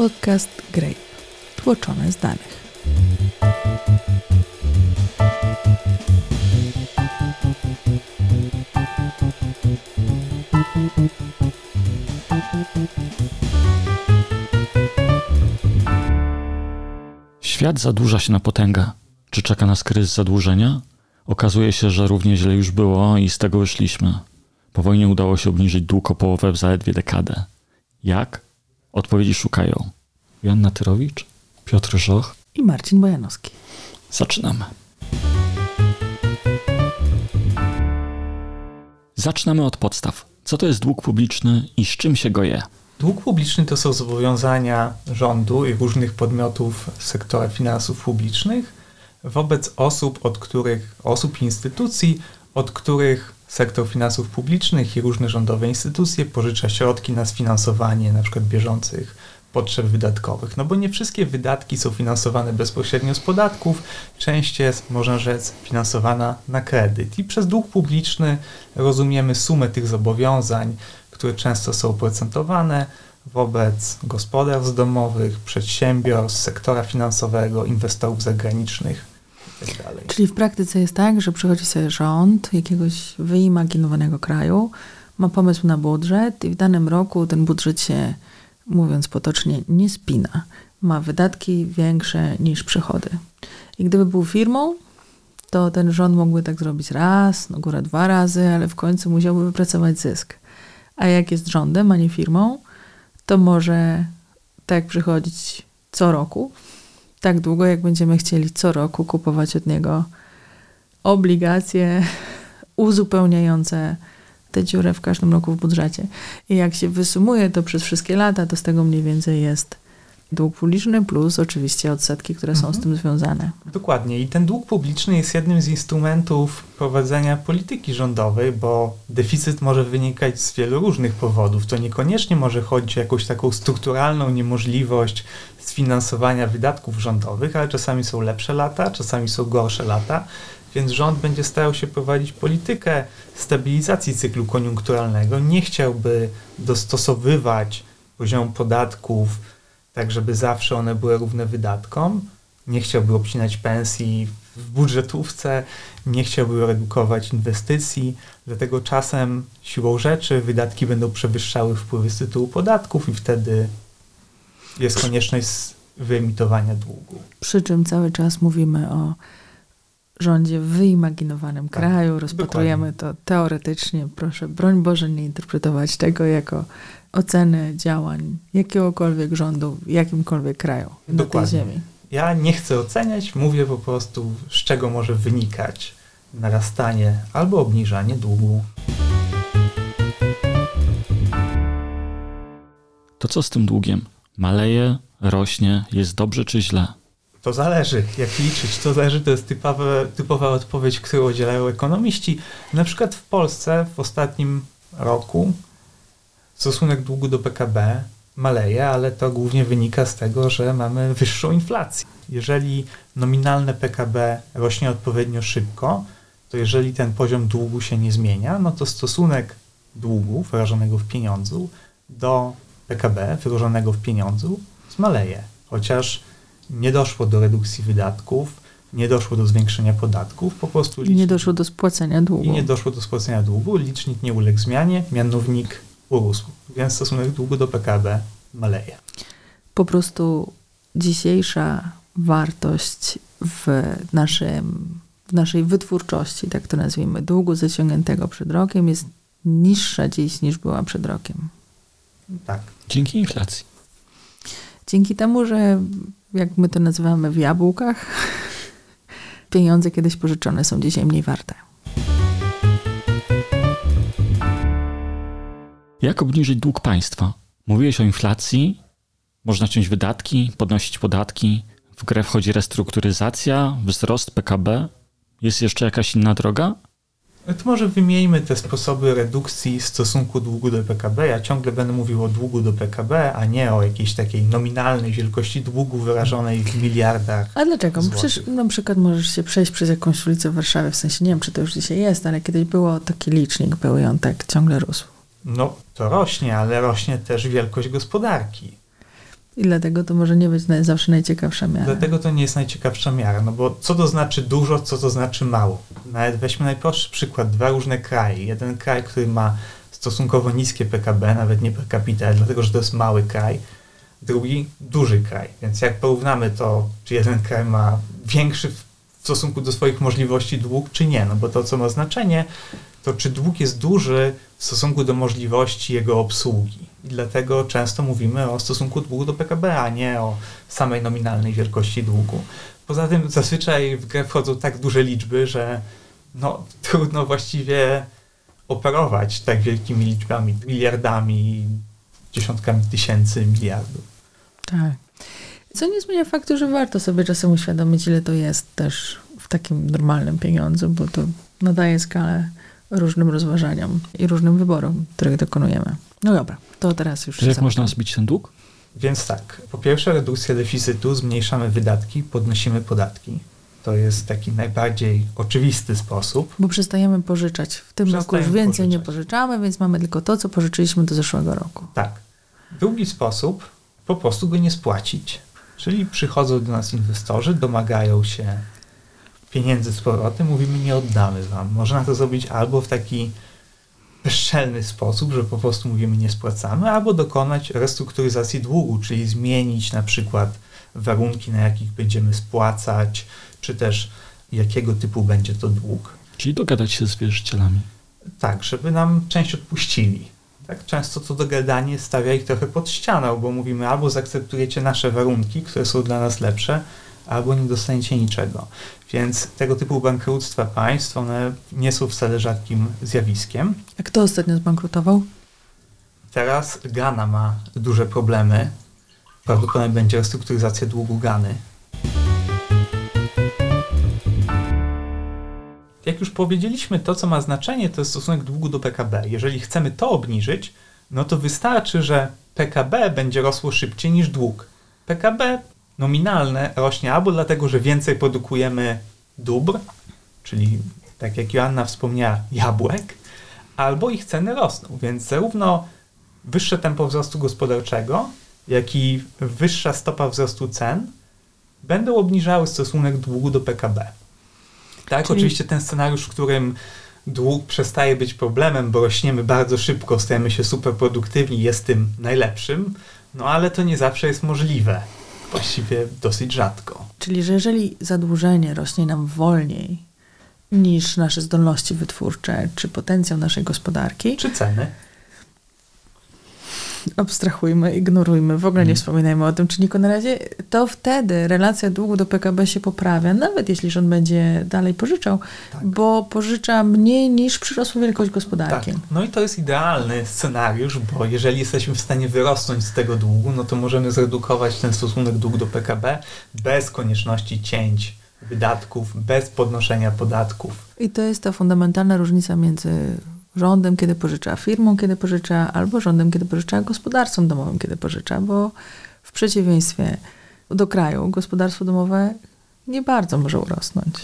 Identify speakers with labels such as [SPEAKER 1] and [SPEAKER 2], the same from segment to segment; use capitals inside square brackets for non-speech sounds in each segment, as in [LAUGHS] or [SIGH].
[SPEAKER 1] podcast Grape, tłoczone z danych.
[SPEAKER 2] Świat zadłuża się na potęgę. Czy czeka nas kryzys zadłużenia? Okazuje się, że równie źle już było i z tego wyszliśmy. Po wojnie udało się obniżyć dług o połowę w zaledwie dekadę. Jak? Odpowiedzi szukają Joanna Tyrowicz, Piotr Żoch.
[SPEAKER 1] I Marcin Bojanowski.
[SPEAKER 2] Zaczynamy. Zaczynamy od podstaw. Co to jest dług publiczny i z czym się go je?
[SPEAKER 3] Dług publiczny to są zobowiązania rządu i różnych podmiotów sektora finansów publicznych wobec osób, od których, osób i instytucji, od których sektor finansów publicznych i różne rządowe instytucje pożycza środki na sfinansowanie na przykład bieżących potrzeb wydatkowych. No bo nie wszystkie wydatki są finansowane bezpośrednio z podatków, część jest, można rzec, finansowana na kredyt. I przez dług publiczny rozumiemy sumę tych zobowiązań, które często są oprocentowane wobec gospodarstw domowych, przedsiębiorstw, sektora finansowego, inwestorów zagranicznych itd.
[SPEAKER 1] Czyli w praktyce jest tak, że przychodzi sobie rząd jakiegoś wyimaginowanego kraju, ma pomysł na budżet i w danym roku ten budżet się, mówiąc potocznie, nie spina. Ma wydatki większe niż przychody. I gdyby był firmą, to ten rząd mógłby tak zrobić raz, no górę dwa razy, ale w końcu musiałby wypracować zysk. A jak jest rządem, a nie firmą, to może tak przychodzić co roku, tak długo, jak będziemy chcieli co roku kupować od niego obligacje uzupełniające tę dziurę w każdym roku w budżecie. I jak się wysumuje to przez wszystkie lata, to z tego mniej więcej jest dług publiczny plus oczywiście odsetki, które są z
[SPEAKER 3] Mhm.
[SPEAKER 1] tym związane.
[SPEAKER 3] Dokładnie. I ten dług publiczny jest jednym z instrumentów prowadzenia polityki rządowej, bo deficyt może wynikać z wielu różnych powodów. To niekoniecznie może chodzić o jakąś taką strukturalną niemożliwość sfinansowania wydatków rządowych, ale czasami są lepsze lata, czasami są gorsze lata. Więc rząd będzie starał się prowadzić politykę stabilizacji cyklu koniunkturalnego. Nie chciałby dostosowywać poziomu podatków tak, żeby zawsze one były równe wydatkom. Nie chciałby obcinać pensji w budżetówce, nie chciałby redukować inwestycji, dlatego czasem siłą rzeczy wydatki będą przewyższały wpływy z tytułu podatków i wtedy jest konieczność wyemitowania długu.
[SPEAKER 1] Przy czym cały czas mówimy o rządzie w wyimaginowanym
[SPEAKER 3] Tak,
[SPEAKER 1] kraju, rozpatrujemy to teoretycznie. Proszę, broń Boże, nie interpretować tego jako oceny działań jakiegokolwiek rządu w jakimkolwiek kraju na tej
[SPEAKER 3] Dokładnie.
[SPEAKER 1] ziemi.
[SPEAKER 3] Ja nie chcę oceniać, mówię po prostu, z czego może wynikać narastanie albo obniżanie długu.
[SPEAKER 2] To co z tym długiem? Maleje, rośnie, jest dobrze czy źle?
[SPEAKER 3] To zależy, jak liczyć. To zależy, to jest typowe, typowa odpowiedź, którą udzielają ekonomiści. Na przykład w Polsce w ostatnim roku stosunek długu do PKB maleje, ale to głównie wynika z tego, że mamy wyższą inflację. Jeżeli nominalne PKB rośnie odpowiednio szybko, to jeżeli ten poziom długu się nie zmienia, no to stosunek długu wyrażonego w pieniądzu do PKB wyrażonego w pieniądzu zmaleje. Chociaż nie doszło do redukcji wydatków, nie doszło do zwiększenia podatków, po prostu
[SPEAKER 1] I nie
[SPEAKER 3] licznik-
[SPEAKER 1] doszło do spłacenia długu.
[SPEAKER 3] i nie doszło do spłacenia długu, licznik nie uległ zmianie, mianownik urósł, więc stosunek długu do PKB maleje.
[SPEAKER 1] Po prostu dzisiejsza wartość w, naszym, w naszej wytwórczości, tak to nazwijmy, długu zaciągniętego przed rokiem jest niższa dziś niż była przed rokiem.
[SPEAKER 3] Tak.
[SPEAKER 2] Dzięki inflacji.
[SPEAKER 1] Dzięki temu, że jak my to nazywamy w jabłkach, [LAUGHS] pieniądze kiedyś pożyczone są dzisiaj mniej warte.
[SPEAKER 2] Jak obniżyć dług państwa? Mówiłeś o inflacji, można ciąć wydatki, podnosić podatki. W grę wchodzi restrukturyzacja, wzrost PKB. Jest jeszcze jakaś inna droga?
[SPEAKER 3] To może wymieńmy te sposoby redukcji stosunku długu do PKB. Ja ciągle będę mówił o długu do PKB, a nie o jakiejś takiej nominalnej wielkości długu wyrażonej w miliardach.
[SPEAKER 1] A dlaczego?
[SPEAKER 3] Złotych.
[SPEAKER 1] Przecież na przykład możesz się przejść przez jakąś ulicę w Warszawie, w sensie nie wiem, czy to już dzisiaj jest, ale kiedyś było taki licznik był i on tak ciągle rósł.
[SPEAKER 3] No, to rośnie, ale rośnie też wielkość gospodarki.
[SPEAKER 1] I dlatego to może nie być zawsze najciekawsza miara.
[SPEAKER 3] Dlatego to nie jest najciekawsza miara, no bo co to znaczy dużo, co to znaczy mało? Nawet weźmy najprostszy przykład, dwa różne kraje. Jeden kraj, który ma stosunkowo niskie PKB, nawet nie per capita, dlatego że to jest mały kraj, drugi duży kraj. Więc jak porównamy to, czy jeden kraj ma większy w stosunku do swoich możliwości dług, czy nie, no bo to, co ma znaczenie, to czy dług jest duży w stosunku do możliwości jego obsługi. I dlatego często mówimy o stosunku długu do PKB, a nie o samej nominalnej wielkości długu. Poza tym zazwyczaj w grę wchodzą tak duże liczby, że no, [LAUGHS] trudno właściwie operować tak wielkimi liczbami, miliardami, dziesiątkami tysięcy miliardów.
[SPEAKER 1] Tak. Co nie zmienia faktu, że warto sobie czasem uświadomić, ile to jest też w takim normalnym pieniądzu, bo to nadaje skalę różnym rozważaniom i różnym wyborom, których dokonujemy. No dobra, to teraz już.
[SPEAKER 2] Jak można zbić ten dług?
[SPEAKER 3] Więc tak, po pierwsze redukcja deficytu, zmniejszamy wydatki, podnosimy podatki. To jest taki najbardziej oczywisty sposób.
[SPEAKER 1] Bo przestajemy pożyczać. W tym roku już więcej pożyczać. nie pożyczamy, więc mamy tylko to, co pożyczyliśmy do zeszłego roku.
[SPEAKER 3] Tak. Drugi sposób, po prostu go nie spłacić. Czyli przychodzą do nas inwestorzy, domagają się pieniędzy z powrotem, mówimy nie oddamy wam. Można to zrobić albo w taki bezczelny sposób, że po prostu mówimy nie spłacamy, albo dokonać restrukturyzacji długu, czyli zmienić na przykład warunki, na jakich będziemy spłacać, czy też jakiego typu będzie to dług.
[SPEAKER 2] Czyli dogadać się z wierzycielami.
[SPEAKER 3] Tak, żeby nam część odpuścili. Tak często to dogadanie stawia ich trochę pod ścianą, bo mówimy albo zaakceptujecie nasze warunki, które są dla nas lepsze, albo nie dostaniecie niczego. Więc tego typu bankructwa państw, one nie są wcale rzadkim zjawiskiem.
[SPEAKER 1] A kto ostatnio zbankrutował?
[SPEAKER 3] Teraz Ghana ma duże problemy. Prawdopodobnie będzie restrukturyzacja długu Gany. Jak już powiedzieliśmy, to co ma znaczenie, to jest stosunek długu do PKB. Jeżeli chcemy to obniżyć, no to wystarczy, że PKB będzie rosło szybciej niż dług. PKB nominalne rośnie albo dlatego, że więcej produkujemy dóbr, czyli tak jak Joanna wspomniała, jabłek, albo ich ceny rosną. Więc zarówno wyższe tempo wzrostu gospodarczego, jak i wyższa stopa wzrostu cen będą obniżały stosunek długu do PKB. Tak, Czyli... oczywiście ten scenariusz, w którym dług przestaje być problemem, bo rośniemy bardzo szybko, stajemy się super produktywni, jest tym najlepszym, no ale to nie zawsze jest możliwe. Właściwie dosyć rzadko.
[SPEAKER 1] Czyli, że jeżeli zadłużenie rośnie nam wolniej niż nasze zdolności wytwórcze, czy potencjał naszej gospodarki,
[SPEAKER 3] czy ceny,
[SPEAKER 1] abstrahujmy, ignorujmy, w ogóle nie hmm. wspominajmy o tym czynniku na razie, to wtedy relacja długu do PKB się poprawia, nawet jeśli rząd będzie dalej pożyczał, tak. bo pożycza mniej niż przyrosła wielkość gospodarki. Tak.
[SPEAKER 3] No i to jest idealny scenariusz, bo jeżeli jesteśmy w stanie wyrosnąć z tego długu, no to możemy zredukować ten stosunek dług do PKB bez konieczności cięć wydatków, bez podnoszenia podatków.
[SPEAKER 1] I to jest ta fundamentalna różnica między rządem, kiedy pożycza, firmą, kiedy pożycza, albo rządem, kiedy pożycza, gospodarstwem domowym, kiedy pożycza, bo w przeciwieństwie do kraju gospodarstwo domowe nie bardzo może urosnąć.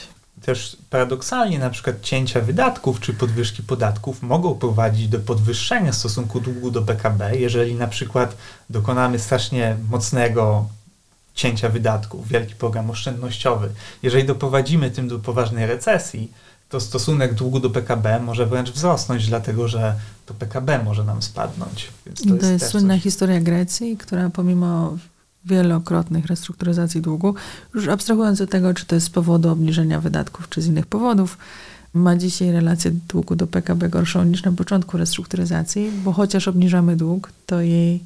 [SPEAKER 3] Też paradoksalnie na przykład cięcia wydatków czy podwyżki podatków mogą prowadzić do podwyższenia stosunku długu do PKB, jeżeli na przykład dokonamy strasznie mocnego cięcia wydatków, wielki program oszczędnościowy. Jeżeli doprowadzimy tym do poważnej recesji, to stosunek długu do PKB może wręcz wzrosnąć, dlatego że to PKB może nam spadnąć.
[SPEAKER 1] Więc to, to jest, jest słynna coś... historia Grecji, która pomimo wielokrotnych restrukturyzacji długu, już abstrahując od tego, czy to jest z powodu obniżenia wydatków, czy z innych powodów, ma dzisiaj relację długu do PKB gorszą niż na początku restrukturyzacji, bo chociaż obniżamy dług, to jej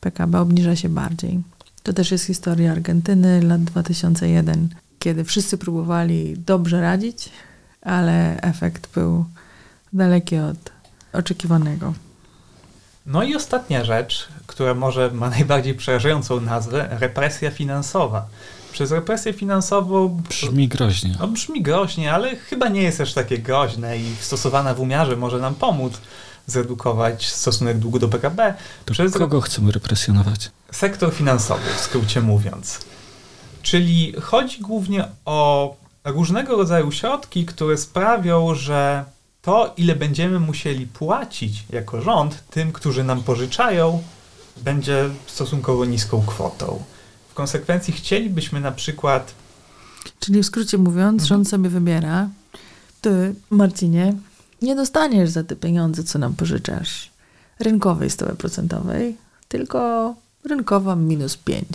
[SPEAKER 1] PKB obniża się bardziej. To też jest historia Argentyny lat 2001, kiedy wszyscy próbowali dobrze radzić, ale efekt był daleki od oczekiwanego.
[SPEAKER 3] No i ostatnia rzecz, która może ma najbardziej przerażającą nazwę, represja finansowa. Przez represję finansową...
[SPEAKER 2] Brzmi groźnie.
[SPEAKER 3] No brzmi groźnie, ale chyba nie jest aż takie groźne i stosowana w umiarze może nam pomóc zredukować stosunek długu do PKB.
[SPEAKER 2] To przez kogo chcemy represjonować?
[SPEAKER 3] Sektor finansowy, w skrócie mówiąc. Czyli chodzi głównie o różnego rodzaju środki, które sprawią, że to, ile będziemy musieli płacić jako rząd tym, którzy nam pożyczają, będzie stosunkowo niską kwotą. W konsekwencji chcielibyśmy na przykład.
[SPEAKER 1] Czyli w skrócie mówiąc,
[SPEAKER 3] Mhm.
[SPEAKER 1] rząd sobie wybiera, ty, Marcinie, nie dostaniesz za te pieniądze, co nam pożyczasz, rynkowej stopy procentowej, tylko rynkowa minus 5.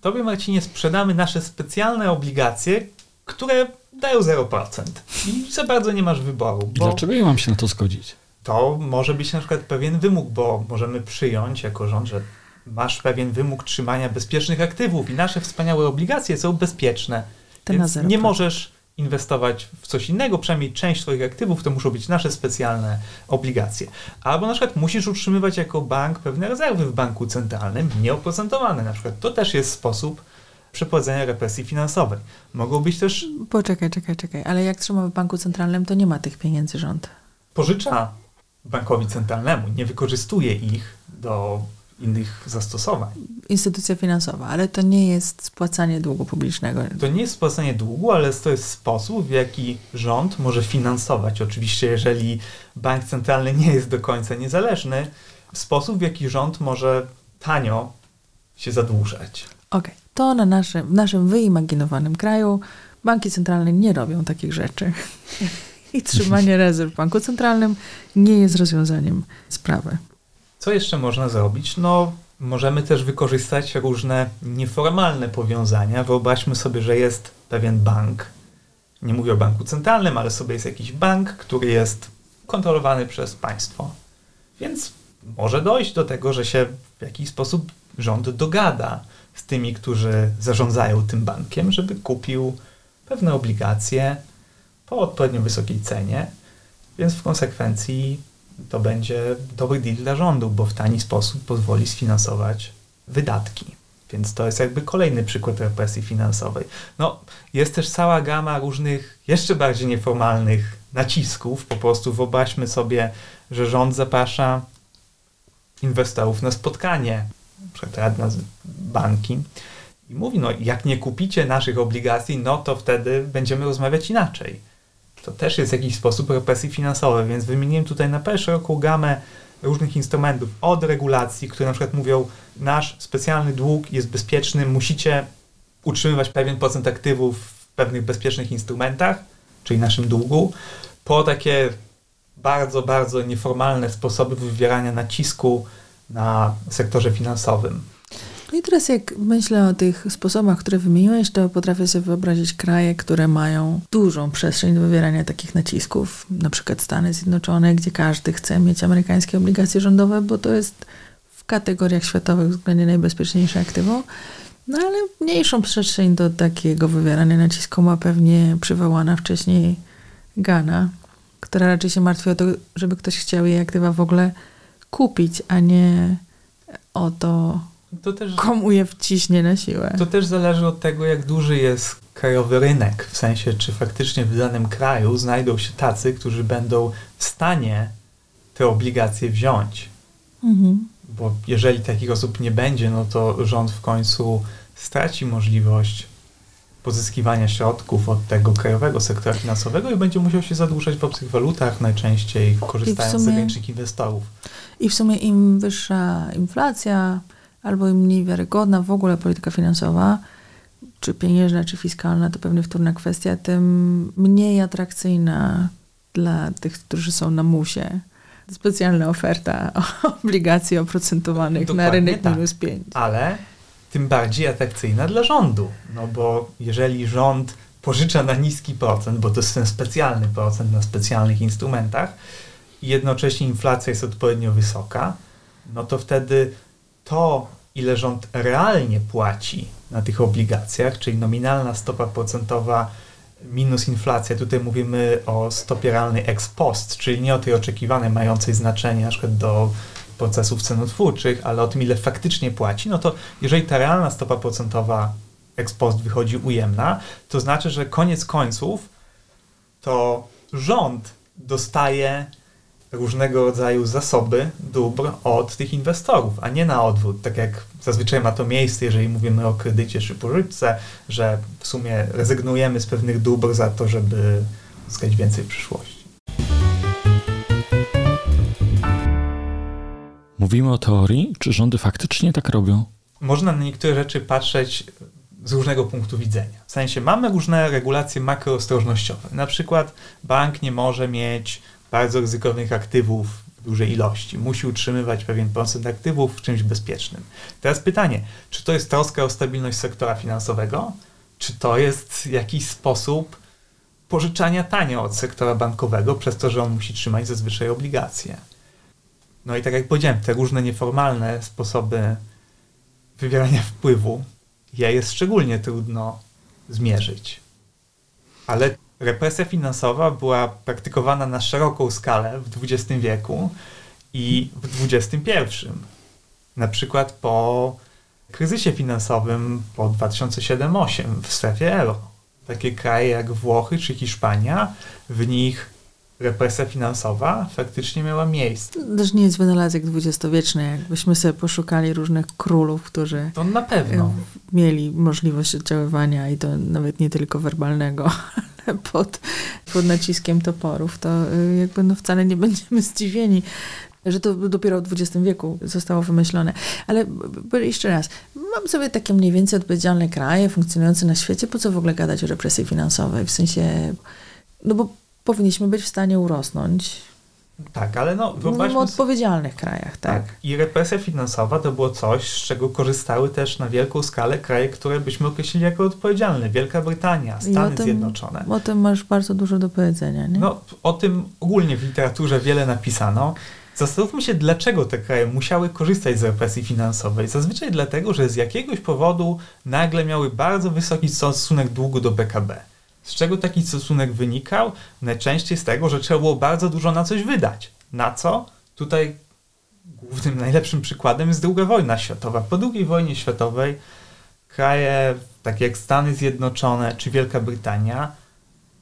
[SPEAKER 3] Tobie, Marcinie, sprzedamy nasze specjalne obligacje, które dają 0%. I za bardzo nie masz wyboru. Bo
[SPEAKER 2] dlaczego ja mam się na to zgodzić?
[SPEAKER 3] to może być na przykład pewien wymóg, bo możemy przyjąć jako rząd, że masz pewien wymóg trzymania bezpiecznych aktywów i nasze wspaniałe obligacje są bezpieczne.
[SPEAKER 1] Te na
[SPEAKER 3] Więc
[SPEAKER 1] 0%.
[SPEAKER 3] nie możesz inwestować w coś innego, przynajmniej część Twoich aktywów to muszą być nasze specjalne obligacje. Albo na przykład musisz utrzymywać jako bank pewne rezerwy w banku centralnym, nieoprocentowane na przykład. To też jest sposób przeprowadzenia represji finansowej. Mogą być też
[SPEAKER 1] Poczekaj, czekaj, czekaj, ale jak trzymamy w banku centralnym, to nie ma tych pieniędzy rząd.
[SPEAKER 3] pożycza bankowi centralnemu, nie wykorzystuje ich do innych zastosowań.
[SPEAKER 1] Instytucja finansowa, ale to nie jest spłacanie długu publicznego.
[SPEAKER 3] To nie jest spłacanie długu, ale to jest sposób, w jaki rząd może finansować. Oczywiście, jeżeli bank centralny nie jest do końca niezależny, sposób, w jaki rząd może tanio się zadłużać.
[SPEAKER 1] Okej, to na naszym, w naszym wyimaginowanym kraju banki centralne nie robią takich rzeczy. I trzymanie [LAUGHS] rezerw w banku centralnym nie jest rozwiązaniem sprawy.
[SPEAKER 3] Co jeszcze można zrobić? No, możemy też wykorzystać różne nieformalne powiązania. Wyobraźmy sobie, że jest pewien bank. Nie mówię o banku centralnym, ale sobie jest jakiś bank, który jest kontrolowany przez państwo. Więc może dojść do tego, że się w jakiś sposób rząd dogada z tymi, którzy zarządzają tym bankiem, żeby kupił pewne obligacje po odpowiednio wysokiej cenie, więc w konsekwencji to będzie dobry deal dla rządu, bo w tani sposób pozwoli sfinansować wydatki. Więc to jest jakby kolejny przykład represji finansowej. No, jest też cała gama różnych, jeszcze bardziej nieformalnych nacisków. Po prostu wyobraźmy sobie, że rząd zaprasza inwestorów na spotkanie, radna z banki, i mówi, no jak nie kupicie naszych obligacji, no to wtedy będziemy rozmawiać inaczej. To też jest jakiś sposób represji finansowej, więc wymieniłem tutaj na pewno szeroką gamę różnych instrumentów, od regulacji, które na przykład mówią, nasz specjalny dług jest bezpieczny, musicie utrzymywać pewien procent aktywów w pewnych bezpiecznych instrumentach, czyli naszym długu, po takie bardzo, bardzo nieformalne sposoby wywierania nacisku na sektorze finansowym.
[SPEAKER 1] No i teraz jak myślę o tych sposobach, które wymieniłeś, to potrafię sobie wyobrazić kraje, które mają dużą przestrzeń do wywierania takich nacisków, na przykład Stany Zjednoczone, gdzie każdy chce mieć amerykańskie obligacje rządowe, bo to jest w kategoriach światowych względnie najbezpieczniejsze aktywo. No ale mniejszą przestrzeń do takiego wywierania nacisku ma pewnie przywołana wcześniej Ghana, która raczej się martwi o to, żeby ktoś chciał jej aktywa w ogóle kupić, a nie o to,
[SPEAKER 3] To też,
[SPEAKER 1] komu je wciśnie na siłę.
[SPEAKER 3] to też zależy od tego, jak duży jest krajowy rynek, w sensie, czy faktycznie w danym kraju znajdą się tacy, którzy będą w stanie te obligacje wziąć.
[SPEAKER 1] Mhm.
[SPEAKER 3] Bo jeżeli takich osób nie będzie, no to rząd w końcu straci możliwość pozyskiwania środków od tego krajowego sektora finansowego i będzie musiał się zadłużać w obcych walutach, najczęściej korzystając z
[SPEAKER 1] sumie-
[SPEAKER 3] zagranicznych inwestorów.
[SPEAKER 1] I w sumie im wyższa inflacja, albo im mniej wiarygodna w ogóle polityka finansowa, czy pieniężna, czy fiskalna, to pewnie wtórna kwestia, tym mniej atrakcyjna dla tych, którzy są na musie. Specjalna oferta [LAUGHS] obligacji oprocentowanych na
[SPEAKER 3] Dokładnie
[SPEAKER 1] rynek
[SPEAKER 3] tak.
[SPEAKER 1] minus 5.
[SPEAKER 3] ale tym bardziej atrakcyjna dla rządu. No bo jeżeli rząd pożycza na niski procent, bo to jest ten specjalny procent na specjalnych instrumentach i jednocześnie inflacja jest odpowiednio wysoka, no to wtedy to, ile rząd realnie płaci na tych obligacjach, czyli nominalna stopa procentowa minus inflacja, tutaj mówimy o stopie realnej ex post, czyli nie o tej oczekiwanej, mającej znaczenie na przykład do procesów cenotwórczych, ale o tym, ile faktycznie płaci, no to jeżeli ta realna stopa procentowa ex post wychodzi ujemna, to znaczy, że koniec końców to rząd dostaje różnego rodzaju zasoby dóbr od tych inwestorów, a nie na odwrót, tak jak zazwyczaj ma to miejsce, jeżeli mówimy o kredycie czy pożyczce, że w sumie rezygnujemy z pewnych dóbr za to, żeby zyskać więcej w przyszłości.
[SPEAKER 2] Mówimy o teorii, czy rządy faktycznie tak robią?
[SPEAKER 3] Można na niektóre rzeczy patrzeć z różnego punktu widzenia. W sensie mamy różne regulacje makroostrożnościowe. Na przykład bank nie może mieć bardzo ryzykownych aktywów w dużej ilości. Musi utrzymywać pewien procent aktywów w czymś bezpiecznym. Teraz pytanie, czy to jest troska o stabilność sektora finansowego, czy to jest jakiś sposób pożyczania tanio od sektora bankowego, przez to, że on musi trzymać zazwyczaj obligacje. No i tak jak powiedziałem, te różne nieformalne sposoby wywierania wpływu je jest szczególnie trudno zmierzyć. Ale represja finansowa była praktykowana na szeroką skalę w XX wieku i w XXI. Na przykład po kryzysie finansowym po 2007-2008 w strefie euro. Takie kraje jak Włochy czy Hiszpania, w nich represja finansowa faktycznie miała miejsce.
[SPEAKER 1] To też nie jest wynalazek dwudziestowieczny. Jakbyśmy sobie poszukali różnych królów, którzy
[SPEAKER 3] To na pewno.
[SPEAKER 1] mieli możliwość oddziaływania i to nawet nie tylko werbalnego, ale pod, pod naciskiem toporów, to y, jakby no wcale nie będziemy zdziwieni, że to dopiero w XX wieku zostało wymyślone. Ale jeszcze raz, mam sobie takie mniej więcej odpowiedzialne kraje funkcjonujące na świecie, po co w ogóle gadać o represji finansowej? W sensie, no bo powinniśmy być w stanie urosnąć
[SPEAKER 3] Tak, ale no
[SPEAKER 1] w
[SPEAKER 3] wyobraźmy sobie,
[SPEAKER 1] odpowiedzialnych krajach, tak?
[SPEAKER 3] Tak. I represja finansowa to było coś, z czego korzystały też na wielką skalę kraje, które byśmy określili jako odpowiedzialne. Wielka Brytania, Stany
[SPEAKER 1] o tym-
[SPEAKER 3] Zjednoczone.
[SPEAKER 1] O tym masz bardzo dużo do powiedzenia, nie?
[SPEAKER 3] No, o tym ogólnie w literaturze wiele napisano. Zastanówmy się, dlaczego te kraje musiały korzystać z represji finansowej. Zazwyczaj dlatego, że z jakiegoś powodu nagle miały bardzo wysoki stosunek długu do PKB. Z czego taki stosunek wynikał? Najczęściej z tego, że trzeba było bardzo dużo na coś wydać. Na co? Tutaj głównym, najlepszym przykładem jest II wojna światowa. Po II wojnie światowej kraje takie jak Stany Zjednoczone czy Wielka Brytania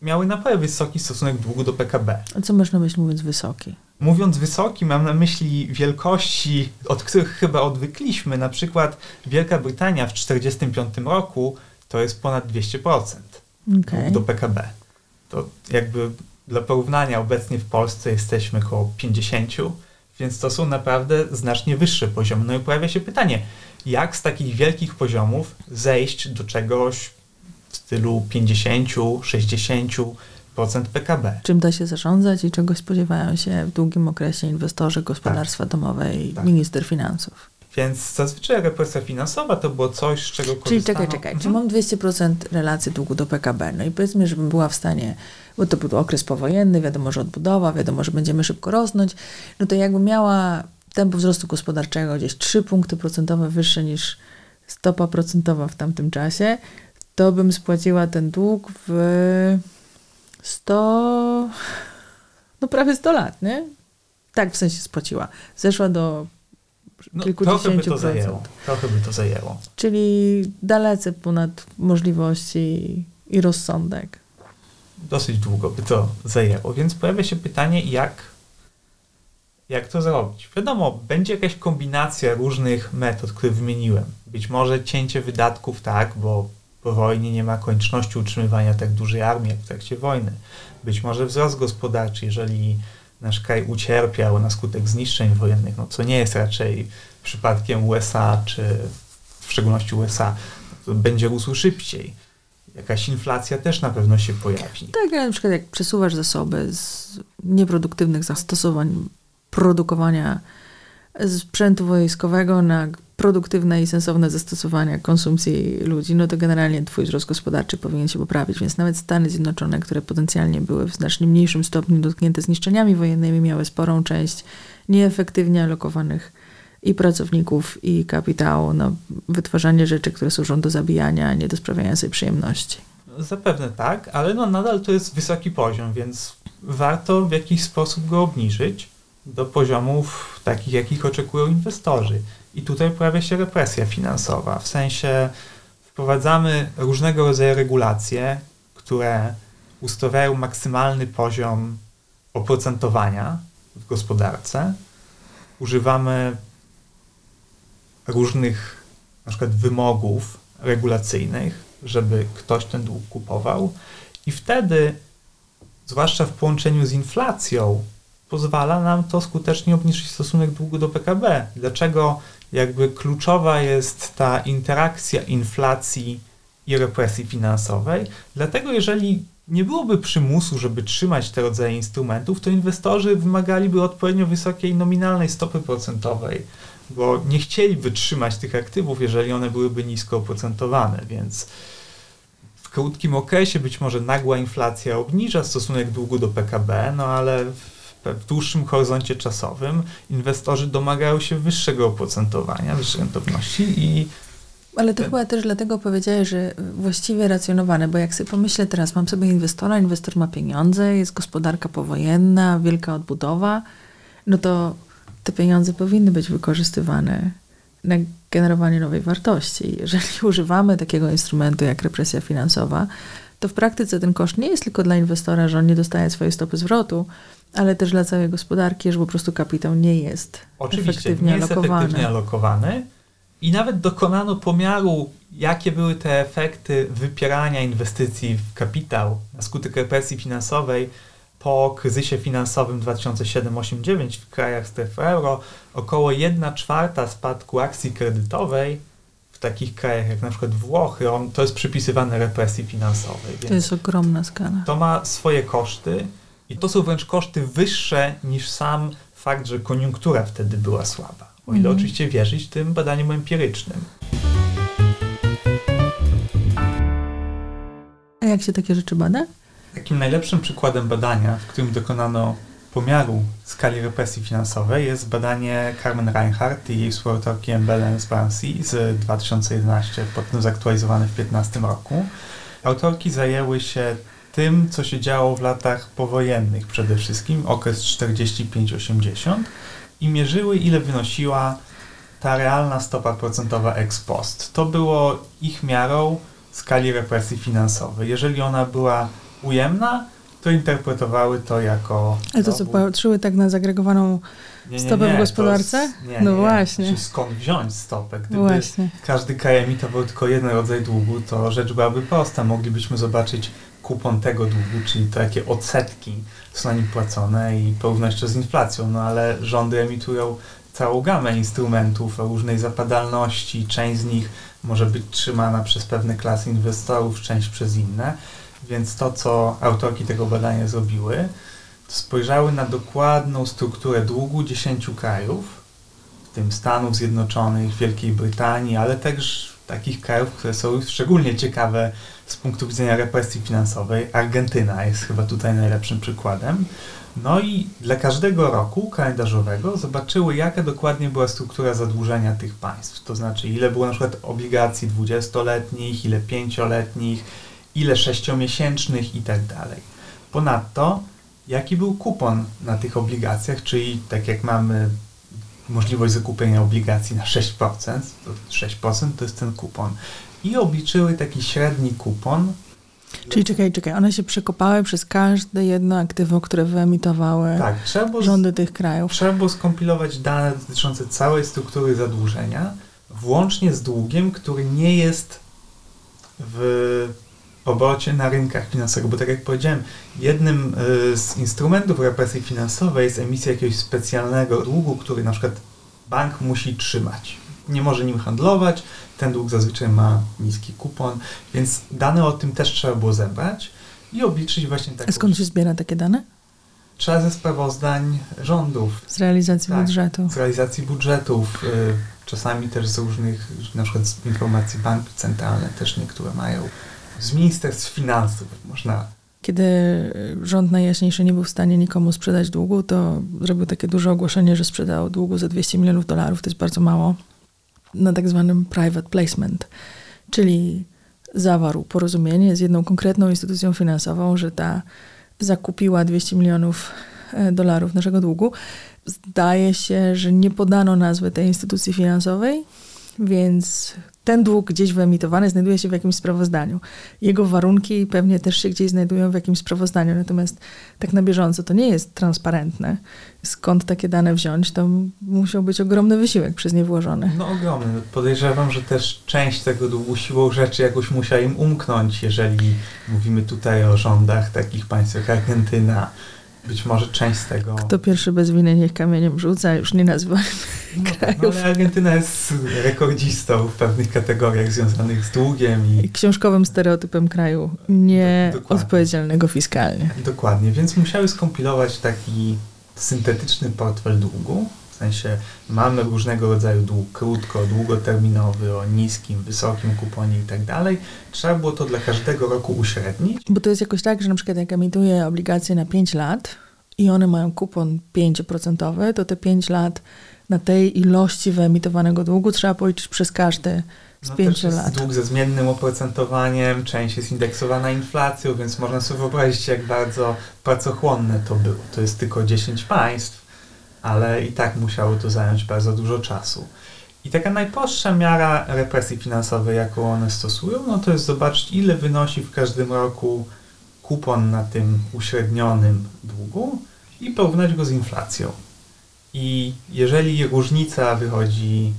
[SPEAKER 3] miały naprawdę wysoki stosunek długu do PKB.
[SPEAKER 1] A co masz na myśli mówiąc wysoki?
[SPEAKER 3] Mówiąc wysoki, mam na myśli wielkości, od których chyba odwykliśmy. Na przykład Wielka Brytania w 1945 roku to jest ponad 200% Dług do PKB. To jakby dla porównania obecnie w Polsce jesteśmy około 50, więc to są naprawdę znacznie wyższe poziomy. No i pojawia się pytanie, jak z takich wielkich poziomów zejść do czegoś w stylu 50, 60% PKB?
[SPEAKER 1] Czym da się zarządzać i czego spodziewają się w długim okresie inwestorzy, gospodarstwa domowe i
[SPEAKER 3] Tak.
[SPEAKER 1] minister finansów?
[SPEAKER 3] Więc zazwyczaj represja finansowa to było coś, z czego
[SPEAKER 1] Czyli
[SPEAKER 3] korzystano.
[SPEAKER 1] czekaj, czekaj,
[SPEAKER 3] Mhm.
[SPEAKER 1] czy mam 200% relacji długu do PKB, no i powiedzmy, żebym była w stanie, bo to był okres powojenny, wiadomo, że odbudowa, wiadomo, że będziemy szybko rosnąć, no to jakbym miała tempo wzrostu gospodarczego gdzieś 3 punkty procentowe wyższe niż stopa procentowa w tamtym czasie, to bym spłaciła ten dług w 100, no prawie 100 lat, nie? Tak w sensie spłaciła. Zeszła do
[SPEAKER 3] no, trochę by
[SPEAKER 1] kilkudziesięciu
[SPEAKER 3] to
[SPEAKER 1] procent.
[SPEAKER 3] zajęło. Trochę by to zajęło.
[SPEAKER 1] Czyli dalece ponad możliwości i rozsądek.
[SPEAKER 3] dosyć długo by to zajęło, więc pojawia się pytanie, jak, jak to zrobić. Wiadomo, będzie jakaś kombinacja różnych metod, które wymieniłem. Być może cięcie wydatków, tak, bo po wojnie nie ma konieczności utrzymywania tak dużej armii jak w trakcie wojny. Być może wzrost gospodarczy, jeżeli nasz kraj ucierpiał na skutek zniszczeń wojennych, no co nie jest raczej przypadkiem USA, czy w szczególności USA, to będzie rósł szybciej jakaś inflacja też na pewno się pojawi.
[SPEAKER 1] Tak, ale na przykład jak przesuwasz zasoby z nieproduktywnych zastosowań produkowania sprzętu wojskowego na produktywne i sensowne zastosowania konsumpcji ludzi, no to generalnie twój wzrost gospodarczy powinien się poprawić. Więc nawet Stany Zjednoczone, które potencjalnie były w znacznie mniejszym stopniu dotknięte zniszczeniami wojennymi, miały sporą część nieefektywnie alokowanych i pracowników, i kapitału na wytwarzanie rzeczy, które służą do zabijania, a nie do sprawiania sobie przyjemności.
[SPEAKER 3] Zapewne tak, ale no nadal to jest wysoki poziom, więc warto w jakiś sposób go obniżyć do poziomów takich, jakich oczekują inwestorzy. I tutaj pojawia się represja finansowa, w sensie wprowadzamy różnego rodzaju regulacje, które ustawiają maksymalny poziom oprocentowania w gospodarce. Używamy różnych na przykład wymogów regulacyjnych, żeby ktoś ten dług kupował i wtedy, zwłaszcza w połączeniu z inflacją, pozwala nam to skutecznie obniżyć stosunek długu do PKB. Dlaczego jakby kluczowa jest ta interakcja inflacji i represji finansowej? Dlatego jeżeli nie byłoby przymusu, żeby trzymać te rodzaje instrumentów, to inwestorzy wymagaliby odpowiednio wysokiej nominalnej stopy procentowej, bo nie chcieli wytrzymać tych aktywów, jeżeli one byłyby nisko oprocentowane, więc w krótkim okresie być może nagła inflacja obniża stosunek długu do PKB, no ale w dłuższym horyzoncie czasowym inwestorzy domagają się wyższego oprocentowania, wyższej rentowności i
[SPEAKER 1] ale to chyba też dlatego powiedziałeś, że właściwie racjonowane, bo jak sobie pomyślę teraz, mam sobie inwestora, inwestor ma pieniądze, jest gospodarka powojenna, wielka odbudowa, no to te pieniądze powinny być wykorzystywane na generowanie nowej wartości. Jeżeli [LAUGHS] używamy takiego instrumentu jak represja finansowa, to w praktyce ten koszt nie jest tylko dla inwestora, że on nie dostaje swojej stopy zwrotu, ale też dla całej gospodarki, że po prostu kapitał nie jest
[SPEAKER 3] Oczywiście,
[SPEAKER 1] efektywnie
[SPEAKER 3] nie jest
[SPEAKER 1] alokowany.
[SPEAKER 3] efektywnie alokowany. I nawet dokonano pomiaru, jakie były te efekty wypierania inwestycji w kapitał na skutek represji finansowej po kryzysie finansowym 2007-2009 w krajach strefy euro. Około 1 czwarta spadku akcji kredytowej w takich krajach jak na przykład Włochy, on, to jest przypisywane represji finansowej.
[SPEAKER 1] to jest ogromna skala.
[SPEAKER 3] To ma swoje koszty i to są wręcz koszty wyższe niż sam fakt, że koniunktura wtedy była słaba. O ile
[SPEAKER 1] Mhm.
[SPEAKER 3] oczywiście wierzyć tym badaniom empirycznym.
[SPEAKER 1] A jak się takie rzeczy bada?
[SPEAKER 3] Takim najlepszym przykładem badania, w którym dokonano pomiaru skali represji finansowej jest badanie Carmen Reinhardt i jej współautorki Embelens Bansi z 2011, potem zaktualizowane w 2015 roku. Autorki zajęły się tym, co się działo w latach powojennych przede wszystkim, okres 45-80 i mierzyły, ile wynosiła ta realna stopa procentowa ex post. To było ich miarą skali represji finansowej. Jeżeli ona była ujemna, to interpretowały to jako...
[SPEAKER 1] Ale to co, patrzyły tak na zagregowaną
[SPEAKER 3] nie, nie,
[SPEAKER 1] stopę w
[SPEAKER 3] nie,
[SPEAKER 1] gospodarce?
[SPEAKER 3] To, nie,
[SPEAKER 1] No
[SPEAKER 3] nie,
[SPEAKER 1] właśnie.
[SPEAKER 3] Znaczy, skąd wziąć stopę? Gdyby
[SPEAKER 1] Właśnie.
[SPEAKER 3] każdy kraj emitował tylko jeden rodzaj długu, to rzecz byłaby prosta. Moglibyśmy zobaczyć kupon tego długu, czyli to jakie odsetki są na nim płacone i porównać to z inflacją. No ale rządy emitują całą gamę instrumentów o różnej zapadalności. Część z nich może być trzymana przez pewne klasy inwestorów, część przez inne. Więc to, co autorki tego badania zrobiły, spojrzały na dokładną strukturę długu 10 krajów, w tym Stanów Zjednoczonych, Wielkiej Brytanii, ale też takich krajów, które są szczególnie ciekawe z punktu widzenia represji finansowej. Argentyna jest chyba tutaj najlepszym przykładem. No i dla każdego roku kalendarzowego zobaczyły, jaka dokładnie była struktura zadłużenia tych państw. To znaczy, ile było na przykład obligacji 20-letnich, ile 5-letnich, ile 6-miesięcznych i tak dalej. Ponadto, jaki był kupon na tych obligacjach, czyli tak jak mamy możliwość zakupienia obligacji na 6%, to 6% to jest ten kupon. I obliczyły taki średni kupon.
[SPEAKER 1] Czyli czekaj, czekaj, one się przekopały przez każde jedno aktywum, które wyemitowały
[SPEAKER 3] Tak, trzeba było,
[SPEAKER 1] rządy tych krajów.
[SPEAKER 3] trzeba było skompilować dane dotyczące całej struktury zadłużenia, włącznie z długiem, który nie jest w obrocie na rynkach finansowych, bo tak jak powiedziałem, jednym y, z instrumentów represji finansowej jest emisja jakiegoś specjalnego długu, który na przykład bank musi trzymać. Nie może nim handlować, ten dług zazwyczaj ma niski kupon, więc dane o tym też trzeba było zebrać i obliczyć właśnie
[SPEAKER 1] A
[SPEAKER 3] taką...
[SPEAKER 1] skąd się zbiera takie dane?
[SPEAKER 3] Trzeba ze sprawozdań rządów,
[SPEAKER 1] Z realizacji
[SPEAKER 3] Tak.
[SPEAKER 1] budżetu.
[SPEAKER 3] z realizacji budżetów, y, czasami też z różnych, na przykład z informacji banki centralne też niektóre mają, z ministerstw finansów można.
[SPEAKER 1] Kiedy rząd najjaśniejszy nie był w stanie nikomu sprzedać długu, to zrobił takie duże ogłoszenie, że sprzedał długu za 200 milionów dolarów, to jest bardzo mało, na tak zwanym private placement, czyli zawarł porozumienie z jedną konkretną instytucją finansową, że ta zakupiła 200 milionów e, dolarów naszego długu. Zdaje się, że nie podano nazwy tej instytucji finansowej, więc ten dług gdzieś wyemitowany znajduje się w jakimś sprawozdaniu. Jego warunki pewnie też się gdzieś znajdują w jakimś sprawozdaniu, natomiast tak na bieżąco to nie jest transparentne. Skąd takie dane wziąć, to musiał być ogromny wysiłek przez nie włożony.
[SPEAKER 3] No ogromny. Podejrzewam, że też część tego długu siłą rzeczy jakoś musiała im umknąć, jeżeli mówimy tutaj o rządach takich państw jak Argentyna być może część z tego...
[SPEAKER 1] Kto pierwszy bez winy niech kamieniem rzuca, już nie nazywajmy
[SPEAKER 3] no,
[SPEAKER 1] krajów.
[SPEAKER 3] No, ale Argentyna jest rekordzistą w pewnych kategoriach związanych z długiem i...
[SPEAKER 1] Książkowym stereotypem kraju nieodpowiedzialnego fiskalnie.
[SPEAKER 3] Dokładnie, więc musiały skompilować taki syntetyczny portfel długu, sensie mamy różnego rodzaju dług, krótko, długoterminowy, o niskim, wysokim kuponie i tak dalej. Trzeba było to dla każdego roku uśrednić.
[SPEAKER 1] Bo to jest jakoś tak, że na przykład jak emituję obligacje na 5 lat i one mają kupon 5%, to te 5 lat na tej ilości wyemitowanego długu trzeba policzyć przez każdy z
[SPEAKER 3] no
[SPEAKER 1] pięciu lat.
[SPEAKER 3] Jest dług ze zmiennym oprocentowaniem, część jest indeksowana inflacją, więc można sobie wyobrazić, jak bardzo pracochłonne to było. To jest tylko 10 państw, ale i tak musiało to zająć bardzo dużo czasu. I taka najprostsza miara represji finansowej, jaką one stosują, no to jest zobaczyć, ile wynosi w każdym roku kupon na tym uśrednionym długu i porównać go z inflacją. I jeżeli różnica wychodzi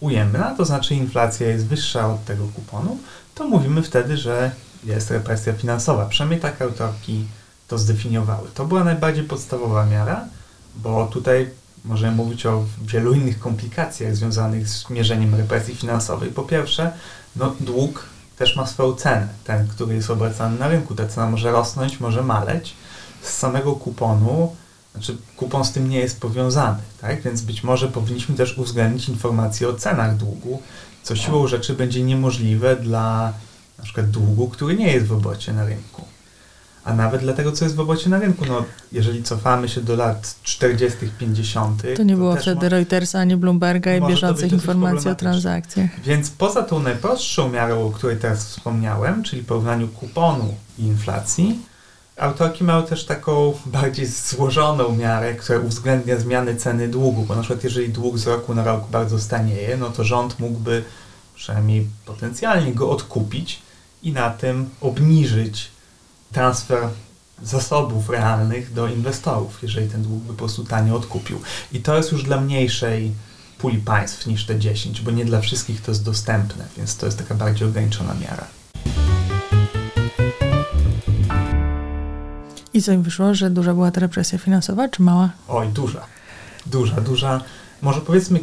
[SPEAKER 3] ujemna, to znaczy inflacja jest wyższa od tego kuponu, to mówimy wtedy, że jest represja finansowa. Przynajmniej tak autorki to zdefiniowały. To była najbardziej podstawowa miara, bo tutaj możemy mówić o wielu innych komplikacjach związanych z mierzeniem represji finansowej. Po pierwsze, no, dług też ma swoją cenę, ten, który jest obracany na rynku. Ta cena może rosnąć, może maleć. Z samego kuponu znaczy, kupon z tym nie jest powiązany, tak? Więc być może powinniśmy też uwzględnić informacje o cenach długu, co siłą rzeczy będzie niemożliwe dla na przykład długu, który nie jest w obrocie na rynku. A nawet dla tego, co jest w obrocie na rynku. No, jeżeli cofamy się do lat 40., 50.
[SPEAKER 1] To nie to było wtedy Reutersa ani Bloomberga i bieżących informacji o transakcjach.
[SPEAKER 3] Więc poza tą najprostszą miarą, o której teraz wspomniałem, czyli porównaniu kuponu i inflacji, Autorki mają też taką bardziej złożoną miarę, która uwzględnia zmiany ceny długu, bo na przykład jeżeli dług z roku na rok bardzo stanieje, no to rząd mógłby przynajmniej potencjalnie go odkupić i na tym obniżyć transfer zasobów realnych do inwestorów, jeżeli ten dług by po prostu tanio odkupił. I to jest już dla mniejszej puli państw niż te 10, bo nie dla wszystkich to jest dostępne, więc to jest taka bardziej ograniczona miara.
[SPEAKER 1] I co im wyszło, że duża była ta represja finansowa, czy mała?
[SPEAKER 3] Oj, duża. Duża, duża. Może powiedzmy,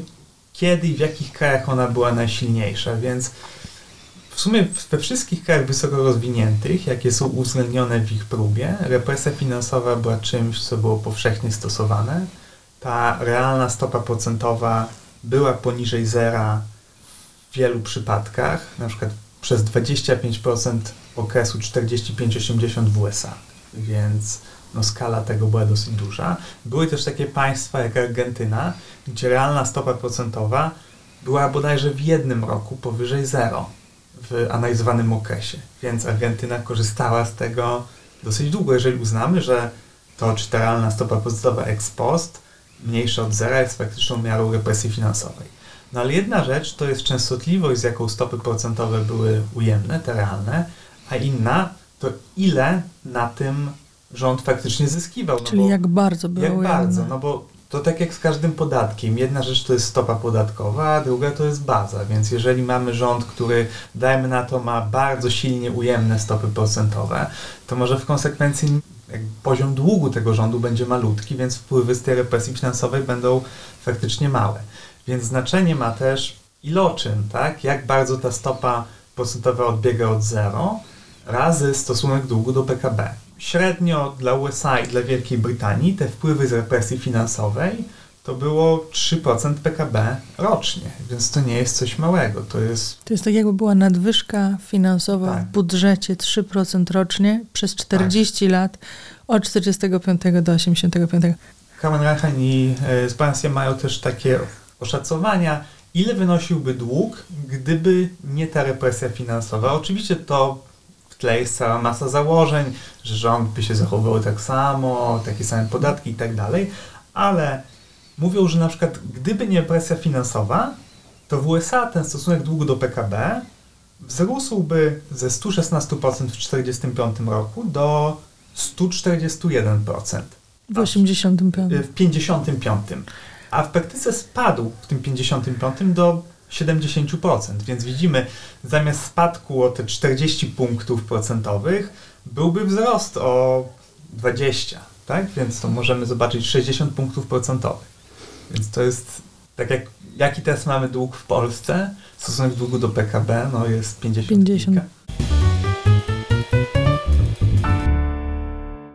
[SPEAKER 3] kiedy i w jakich krajach ona była najsilniejsza, więc w sumie we wszystkich krajach wysoko rozwiniętych, jakie są uwzględnione w ich próbie, represja finansowa była czymś, co było powszechnie stosowane. Ta realna stopa procentowa była poniżej zera w wielu przypadkach, na przykład przez 25% okresu 45-80 w USA więc no, skala tego była dosyć duża. Były też takie państwa jak Argentyna, gdzie realna stopa procentowa była bodajże w jednym roku powyżej zero w analizowanym okresie, więc Argentyna korzystała z tego dosyć długo, jeżeli uznamy, że to czy ta realna stopa procentowa ex post mniejsza od zera jest faktyczną miarą represji finansowej. No ale jedna rzecz to jest częstotliwość, z jaką stopy procentowe były ujemne, te realne, a inna to ile na tym rząd faktycznie zyskiwał.
[SPEAKER 1] No Czyli bo, jak bardzo było
[SPEAKER 3] Jak bardzo, no bo to tak jak z każdym podatkiem. Jedna rzecz to jest stopa podatkowa, a druga to jest baza. Więc jeżeli mamy rząd, który, dajmy na to, ma bardzo silnie ujemne stopy procentowe, to może w konsekwencji poziom długu tego rządu będzie malutki, więc wpływy z tej represji finansowej będą faktycznie małe. Więc znaczenie ma też iloczyn, tak? Jak bardzo ta stopa procentowa odbiega od zero, razy stosunek długu do PKB. Średnio dla USA i dla Wielkiej Brytanii te wpływy z represji finansowej to było 3% PKB rocznie, więc to nie jest coś małego. To jest,
[SPEAKER 1] to jest tak jakby była nadwyżka finansowa tak. w budżecie 3% rocznie przez 40 tak. lat od 45 do 85.
[SPEAKER 3] Kamenrachen i Spansja mają też takie oszacowania, ile wynosiłby dług, gdyby nie ta represja finansowa. Oczywiście to w tle jest cała masa założeń, że rząd by się zachowywał tak samo, takie same podatki i tak dalej, ale mówią, że na przykład gdyby nie presja finansowa, to w USA ten stosunek długu do PKB wzrósłby ze 116% w 1945 roku do 141%.
[SPEAKER 1] W 85.
[SPEAKER 3] W 55. A w praktyce spadł w tym 55 do 70%. Więc widzimy, zamiast spadku o te 40 punktów procentowych, byłby wzrost o 20. tak? Więc to możemy zobaczyć 60 punktów procentowych. Więc to jest tak jak jaki teraz mamy dług w Polsce, stosunek długu do PKB no jest 50. 50.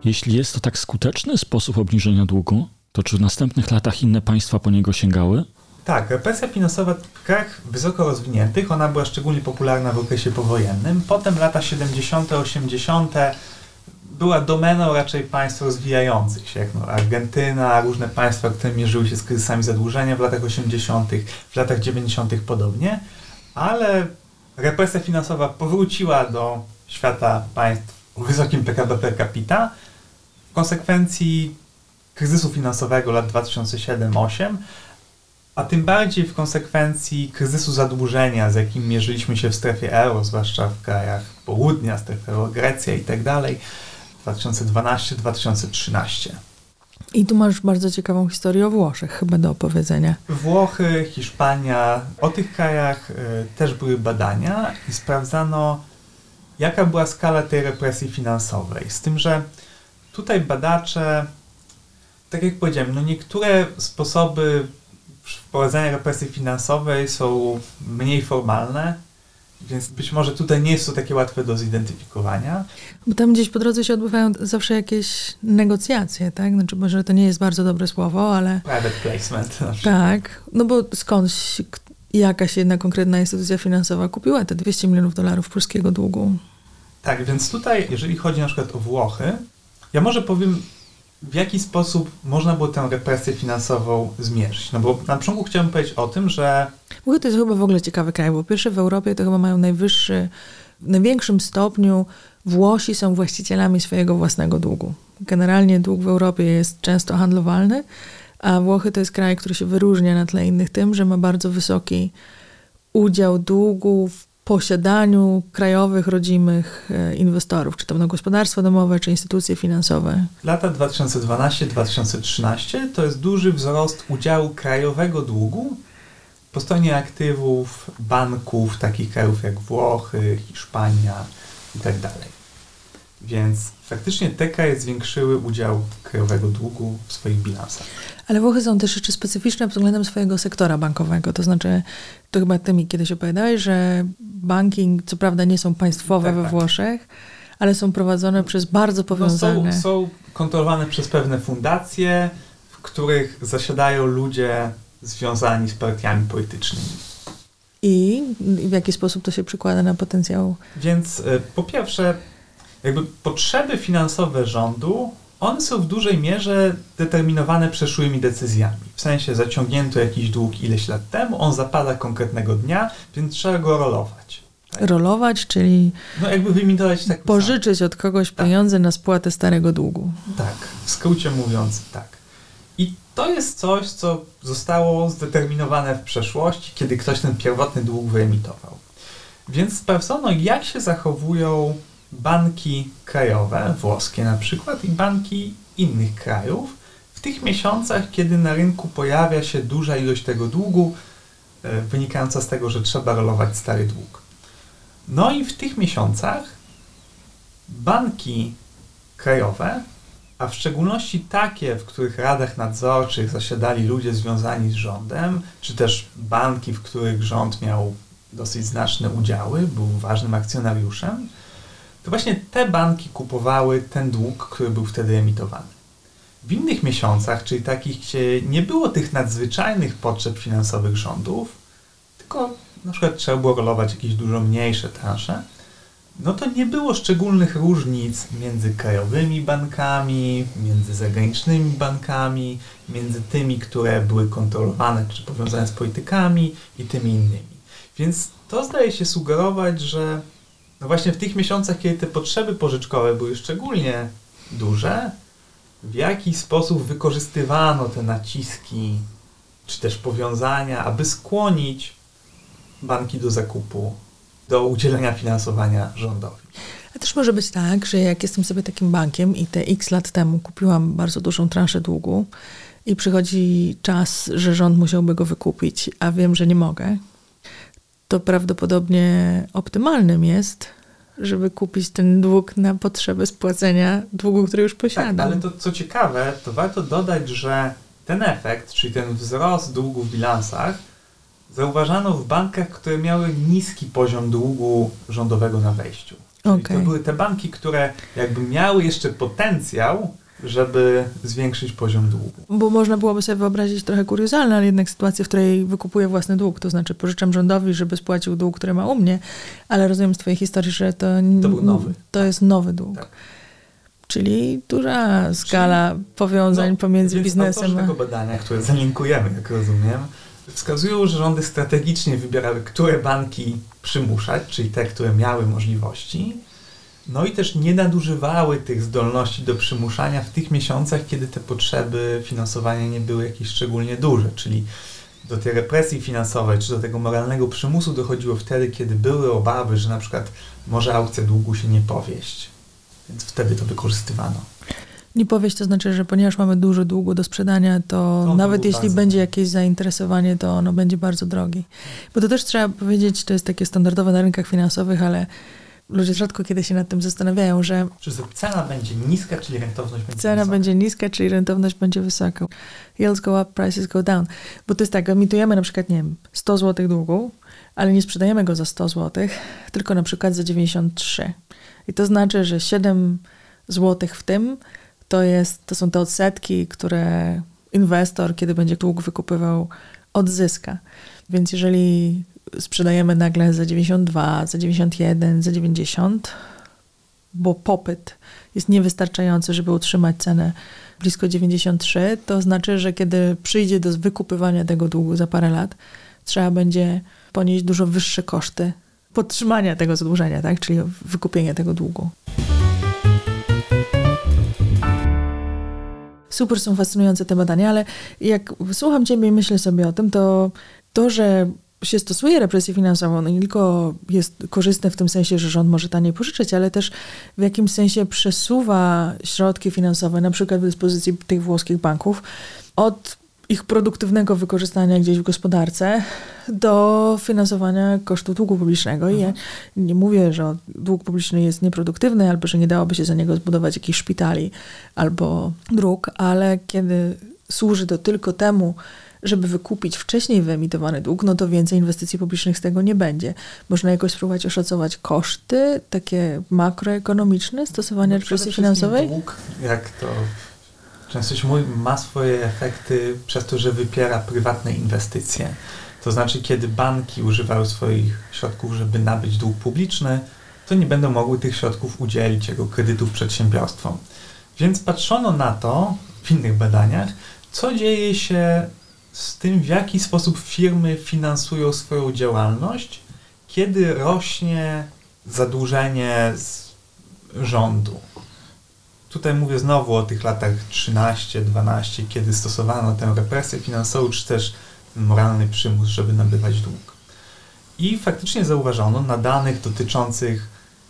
[SPEAKER 2] Jeśli jest to tak skuteczny sposób obniżenia długu, to czy w następnych latach inne państwa po niego sięgały?
[SPEAKER 3] Tak, represja finansowa w krajach wysoko rozwiniętych, ona była szczególnie popularna w okresie powojennym. Potem lata 70., 80. była domeną raczej państw rozwijających się, jak no Argentyna, różne państwa, które mierzyły się z kryzysami zadłużenia w latach 80., w latach 90. podobnie, ale represja finansowa powróciła do świata państw o wysokim PKB per capita w konsekwencji kryzysu finansowego lat 2007-2008, a tym bardziej w konsekwencji kryzysu zadłużenia, z jakim mierzyliśmy się w strefie euro, zwłaszcza w krajach południa, strefy euro, Grecja i tak dalej, 2012-2013.
[SPEAKER 1] I tu masz bardzo ciekawą historię o Włoszech chyba do opowiedzenia.
[SPEAKER 3] Włochy, Hiszpania, o tych krajach y, też były badania i sprawdzano, jaka była skala tej represji finansowej. Z tym, że tutaj badacze, tak jak powiedziałem, no niektóre sposoby wprowadzania represji finansowej są mniej formalne, więc być może tutaj nie jest to takie łatwe do zidentyfikowania.
[SPEAKER 1] Bo tam gdzieś po drodze się odbywają zawsze jakieś negocjacje, tak? Znaczy, może to nie jest bardzo dobre słowo, ale...
[SPEAKER 3] Private placement.
[SPEAKER 1] Tak, no bo skądś jakaś jedna konkretna instytucja finansowa kupiła te 200 milionów dolarów polskiego długu.
[SPEAKER 3] Tak, więc tutaj, jeżeli chodzi na przykład o Włochy, ja może powiem w jaki sposób można było tę represję finansową zmierzyć. No bo na początku chciałbym powiedzieć o tym, że...
[SPEAKER 1] Włochy to jest chyba w ogóle ciekawy kraj, bo pierwsze w Europie to chyba mają najwyższy, w największym stopniu Włosi są właścicielami swojego własnego długu. Generalnie dług w Europie jest często handlowalny, a Włochy to jest kraj, który się wyróżnia na tle innych tym, że ma bardzo wysoki udział długu w posiadaniu krajowych, rodzimych e, inwestorów, czy to będą gospodarstwa domowe, czy instytucje finansowe.
[SPEAKER 3] Lata 2012-2013 to jest duży wzrost udziału krajowego długu po stronie aktywów banków takich krajów jak Włochy, Hiszpania itd. Tak Więc faktycznie te kraje zwiększyły udział krajowego długu w swoich bilansach.
[SPEAKER 1] Ale Włochy są też jeszcze specyficzne pod względem swojego sektora bankowego. To znaczy, to chyba ty mi kiedyś opowiadałeś, że banki, co prawda nie są państwowe tak, we tak. Włoszech, ale są prowadzone przez bardzo powiązane...
[SPEAKER 3] No są, są kontrolowane przez pewne fundacje, w których zasiadają ludzie związani z partiami politycznymi.
[SPEAKER 1] I w jaki sposób to się przekłada na potencjał?
[SPEAKER 3] Więc y, po pierwsze, jakby potrzeby finansowe rządu one są w dużej mierze determinowane przeszłymi decyzjami. W sensie zaciągnięto jakiś dług ileś lat temu, on zapada konkretnego dnia, więc trzeba go rolować.
[SPEAKER 1] Tak? Rolować, czyli
[SPEAKER 3] no jakby wyimitować tak
[SPEAKER 1] pożyczyć od kogoś tak. pieniądze na spłatę starego długu.
[SPEAKER 3] Tak, w skrócie mówiąc tak. I to jest coś, co zostało zdeterminowane w przeszłości, kiedy ktoś ten pierwotny dług wyemitował. Więc sprawdzono, jak się zachowują banki krajowe, włoskie na przykład, i banki innych krajów w tych miesiącach, kiedy na rynku pojawia się duża ilość tego długu, e, wynikająca z tego, że trzeba rolować stary dług. No i w tych miesiącach banki krajowe, a w szczególności takie, w których radach nadzorczych zasiadali ludzie związani z rządem, czy też banki, w których rząd miał dosyć znaczne udziały, był ważnym akcjonariuszem, to właśnie te banki kupowały ten dług, który był wtedy emitowany. W innych miesiącach, czyli takich, gdzie nie było tych nadzwyczajnych potrzeb finansowych rządów, tylko na przykład trzeba było rolować jakieś dużo mniejsze transze, no to nie było szczególnych różnic między krajowymi bankami, między zagranicznymi bankami, między tymi, które były kontrolowane czy powiązane z politykami i tymi innymi. Więc to zdaje się sugerować, że no właśnie w tych miesiącach, kiedy te potrzeby pożyczkowe były szczególnie duże, w jaki sposób wykorzystywano te naciski, czy też powiązania, aby skłonić banki do zakupu, do udzielenia finansowania rządowi.
[SPEAKER 1] A też może być tak, że jak jestem sobie takim bankiem i te x lat temu kupiłam bardzo dużą transzę długu i przychodzi czas, że rząd musiałby go wykupić, a wiem, że nie mogę, to prawdopodobnie optymalnym jest, żeby kupić ten dług na potrzeby spłacenia długu, który już posiada.
[SPEAKER 3] Tak, ale to co ciekawe, to warto dodać, że ten efekt, czyli ten wzrost długu w bilansach, zauważano w bankach, które miały niski poziom długu rządowego na wejściu.
[SPEAKER 1] Okay.
[SPEAKER 3] To były te banki, które jakby miały jeszcze potencjał, żeby zwiększyć poziom długu.
[SPEAKER 1] Bo można byłoby sobie wyobrazić trochę kuriozalne, ale jednak sytuację, w której wykupuję własny dług, to znaczy pożyczam rządowi, żeby spłacił dług, który ma u mnie, ale rozumiem z twojej historii, że to,
[SPEAKER 3] To był nowy.
[SPEAKER 1] to jest nowy dług.
[SPEAKER 3] Tak.
[SPEAKER 1] Czyli duża skala powiązań
[SPEAKER 3] No,
[SPEAKER 1] pomiędzy biznesem a...
[SPEAKER 3] tego badania, które zalinkujemy, jak rozumiem, wskazują, że rządy strategicznie wybierały, które banki przymuszać, czyli te, które miały możliwości, no i też nie nadużywały tych zdolności do przymuszania w tych miesiącach, kiedy te potrzeby finansowania nie były jakieś szczególnie duże, czyli do tej represji finansowej, czy do tego moralnego przymusu dochodziło wtedy, kiedy były obawy, że na przykład może aukcja długu się nie powieść. Więc wtedy to wykorzystywano.
[SPEAKER 1] Nie powieść to znaczy, że ponieważ mamy dużo długu do sprzedania, to
[SPEAKER 3] No,
[SPEAKER 1] nawet jeśli
[SPEAKER 3] bardzo.
[SPEAKER 1] będzie jakieś zainteresowanie, to ono będzie bardzo drogie. Bo to też trzeba powiedzieć, to jest takie standardowe na rynkach finansowych, ale ludzie rzadko kiedy się nad tym zastanawiają, że
[SPEAKER 3] Czy cena będzie niska, czyli rentowność będzie
[SPEAKER 1] cena
[SPEAKER 3] wysoka.
[SPEAKER 1] będzie niska, czyli rentowność będzie wysoka. Yields go up, prices go down. Bo to jest tak, emitujemy na przykład, nie wiem, 100 zł długu, ale nie sprzedajemy go za 100 zł, tylko na przykład za 93. I to znaczy, że 7 zł w tym to, jest, to są te odsetki, które inwestor, kiedy będzie dług wykupywał, odzyska. Więc jeżeli sprzedajemy nagle za 92, za 91, za 90, bo popyt jest niewystarczający, żeby utrzymać cenę blisko 93, to znaczy, że kiedy przyjdzie do wykupywania tego długu za parę lat, trzeba będzie ponieść dużo wyższe koszty podtrzymania tego zadłużenia, tak? czyli wykupienia tego długu. Super są fascynujące te badania, ale jak słucham Ciebie i myślę sobie o tym, to to, że się stosuje represję finansową, no nie tylko jest korzystne w tym sensie, że rząd może taniej pożyczyć, ale też w jakimś sensie przesuwa środki finansowe, na przykład w dyspozycji tych włoskich banków, od ich produktywnego wykorzystania gdzieś w gospodarce do finansowania kosztów długu publicznego. I ja nie mówię, że dług publiczny jest nieproduktywny, albo że nie dałoby się za niego zbudować jakichś szpitali albo dróg, ale kiedy służy to tylko temu, żeby wykupić wcześniej wyemitowany dług, no to więcej inwestycji publicznych z tego nie będzie. Można jakoś spróbować oszacować koszty takie makroekonomiczne stosowania
[SPEAKER 3] No,
[SPEAKER 1] represji finansowej?
[SPEAKER 3] Dług, jak to często się mówi, ma swoje efekty przez to, że wypiera prywatne inwestycje. To znaczy, kiedy banki używają swoich środków, żeby nabyć dług publiczny, to nie będą mogły tych środków udzielić jako kredytów przedsiębiorstwom. Więc patrzono na to w innych badaniach, co dzieje się z tym, w jaki sposób firmy finansują swoją działalność, kiedy rośnie zadłużenie z rządu. Tutaj mówię znowu o tych latach 13-12, kiedy stosowano tę represję finansową, czy też moralny przymus, żeby nabywać dług. I faktycznie zauważono na danych dotyczących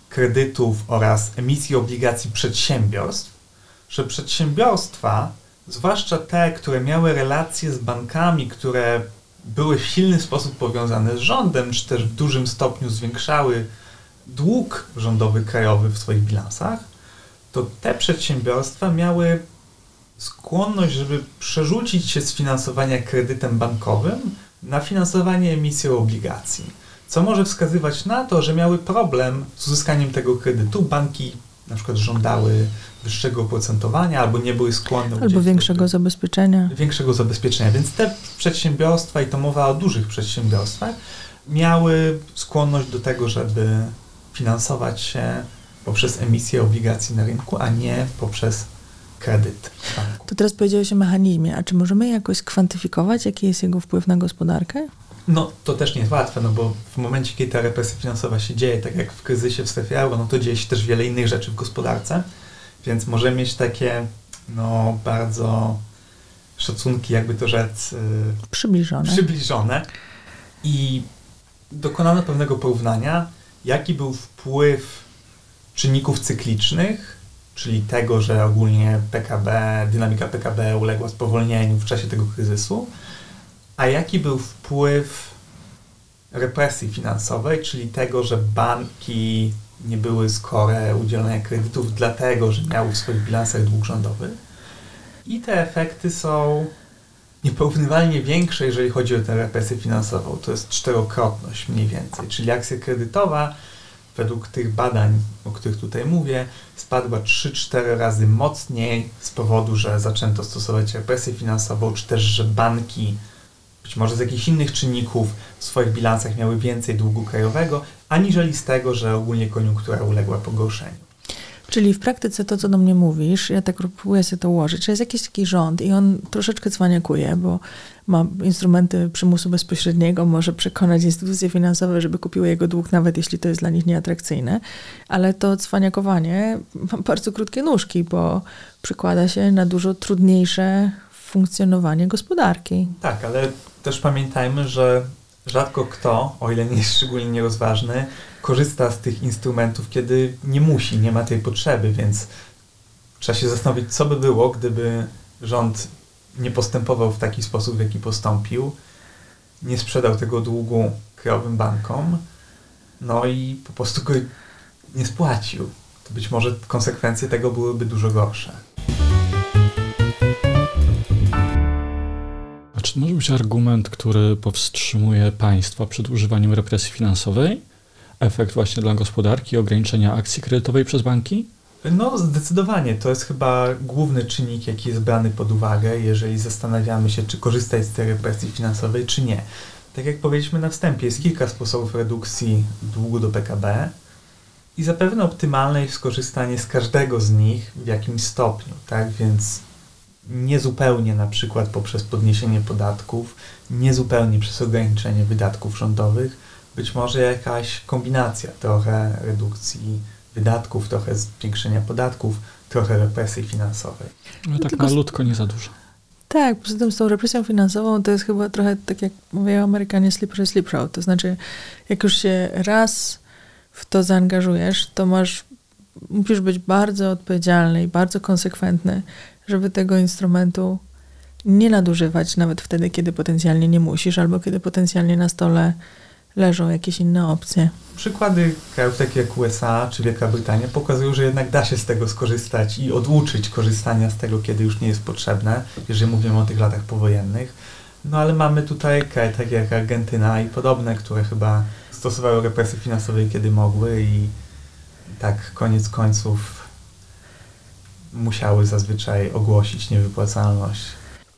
[SPEAKER 3] kredytów oraz emisji obligacji przedsiębiorstw, że przedsiębiorstwa, zwłaszcza te, które miały relacje z bankami, które były w silny sposób powiązane z rządem, czy też w dużym stopniu zwiększały dług rządowy krajowy w swoich bilansach, to te przedsiębiorstwa miały skłonność, żeby przerzucić się z finansowania kredytem bankowym na finansowanie emisją obligacji. Co może wskazywać na to, że miały problem z uzyskaniem tego kredytu. Banki na przykład żądały wyższego oprocentowania albo nie były skłonne
[SPEAKER 1] Albo większego zabezpieczenia.
[SPEAKER 3] większego zabezpieczenia. Więc te przedsiębiorstwa, i to mowa o dużych przedsiębiorstwach, miały skłonność do tego, żeby finansować się poprzez emisję obligacji na rynku, a nie poprzez kredyt.
[SPEAKER 1] To teraz powiedziałeś o mechanizmie, a czy możemy jakoś kwantyfikować, jaki jest jego wpływ na gospodarkę?
[SPEAKER 3] No to też nie jest łatwe, no bo w momencie, kiedy ta represja finansowa się dzieje, tak jak w kryzysie w strefie euro, no to dzieje się też wiele innych rzeczy w gospodarce, więc możemy mieć takie no bardzo szacunki, jakby to rzec, yy,
[SPEAKER 1] Przybliżone.
[SPEAKER 3] przybliżone i dokonano pewnego porównania, jaki był wpływ czynników cyklicznych, czyli tego, że ogólnie PKB, dynamika PKB uległa spowolnieniu w czasie tego kryzysu, a jaki był wpływ represji finansowej, czyli tego, że banki nie były skore udzielania kredytów, dlatego że miały w swoich bilansach dług rządowy. I te efekty są nieporównywalnie większe, jeżeli chodzi o tę represję finansową. To jest czterokrotność mniej więcej. Czyli akcja kredytowa, według tych badań, o których tutaj mówię, spadła 3-4 razy mocniej z powodu, że zaczęto stosować represję finansową, czy też, że banki być może z jakichś innych czynników w swoich bilansach miały więcej długu krajowego, aniżeli z tego, że ogólnie koniunktura uległa pogorszeniu.
[SPEAKER 1] Czyli w praktyce to, co do mnie mówisz, ja tak próbuję sobie to ułożyć, że jest jakiś taki rząd i on troszeczkę cwaniakuje, bo ma instrumenty przymusu bezpośredniego, może przekonać instytucje finansowe, żeby kupiły jego dług, nawet jeśli to jest dla nich nieatrakcyjne, ale to cwaniakowanie ma bardzo krótkie nóżki, bo przykłada się na dużo trudniejsze funkcjonowanie gospodarki.
[SPEAKER 3] Tak, ale też pamiętajmy, że rzadko kto, o ile nie jest szczególnie nierozważny, korzysta z tych instrumentów, kiedy nie musi, nie ma tej potrzeby, więc trzeba się zastanowić, co by było, gdyby rząd nie postępował w taki sposób, w jaki postąpił, nie sprzedał tego długu krajowym bankom, no i po prostu go nie spłacił. To być może konsekwencje tego byłyby dużo gorsze.
[SPEAKER 2] Czy może być argument, który powstrzymuje państwa przed używaniem represji finansowej? Efekt właśnie dla gospodarki, ograniczenia akcji kredytowej przez banki?
[SPEAKER 3] No, zdecydowanie. To jest chyba główny czynnik, jaki jest brany pod uwagę, jeżeli zastanawiamy się, czy korzystać z tej represji finansowej, czy nie. Tak jak powiedzieliśmy na wstępie, jest kilka sposobów redukcji długu do PKB i zapewne optymalne jest skorzystanie z każdego z nich w jakimś stopniu, tak? Więc niezupełnie na przykład poprzez podniesienie podatków, niezupełnie przez ograniczenie wydatków rządowych, być może jakaś kombinacja, trochę redukcji wydatków, trochę zwiększenia podatków, trochę represji finansowej.
[SPEAKER 2] No tak Tylko malutko, nie za dużo.
[SPEAKER 1] Tak, poza tym z tą represją finansową to jest chyba trochę tak jak mówią Amerykanie slippery slippery. To znaczy, jak już się raz w to zaangażujesz, to masz, musisz być bardzo odpowiedzialny i bardzo konsekwentny, żeby tego instrumentu nie nadużywać, nawet wtedy, kiedy potencjalnie nie musisz, albo kiedy potencjalnie na stole leżą jakieś inne opcje.
[SPEAKER 3] Przykłady krajów takich jak USA czy Wielka Brytania pokazują, że jednak da się z tego skorzystać i oduczyć korzystania z tego, kiedy już nie jest potrzebne, jeżeli mówimy o tych latach powojennych. No ale mamy tutaj kraje takie jak Argentyna i podobne, które chyba stosowały represje finansowe kiedy mogły i tak koniec końców musiały zazwyczaj ogłosić niewypłacalność.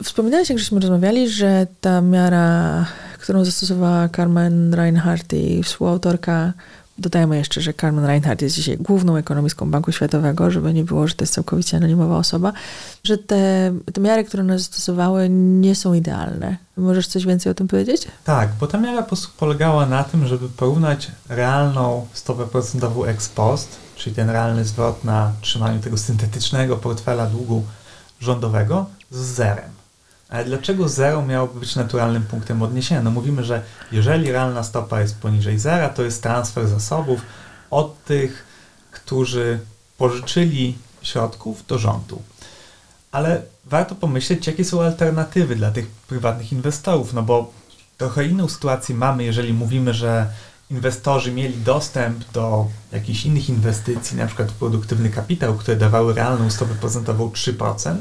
[SPEAKER 1] Wspominałeś, jak żeśmy rozmawiali, że ta miara którą zastosowała Carmen Reinhardt i współautorka. Dodajmy jeszcze, że Carmen Reinhardt jest dzisiaj główną ekonomistką Banku Światowego, żeby nie było, że to jest całkowicie anonimowa osoba, że te, te miary, które one zastosowały, nie są idealne. Możesz coś więcej o tym powiedzieć?
[SPEAKER 3] Tak, bo ta miara po polegała na tym, żeby porównać realną stopę procentową ex post, czyli ten realny zwrot na trzymaniu tego syntetycznego portfela długu rządowego z zerem. Ale dlaczego zero miałoby być naturalnym punktem odniesienia? No mówimy, że jeżeli realna stopa jest poniżej zera, to jest transfer zasobów od tych, którzy pożyczyli środków do rządu. Ale warto pomyśleć, jakie są alternatywy dla tych prywatnych inwestorów, no bo trochę inną sytuację mamy, jeżeli mówimy, że inwestorzy mieli dostęp do jakichś innych inwestycji, na przykład produktywny kapitał, które dawały realną stopę procentową 3%,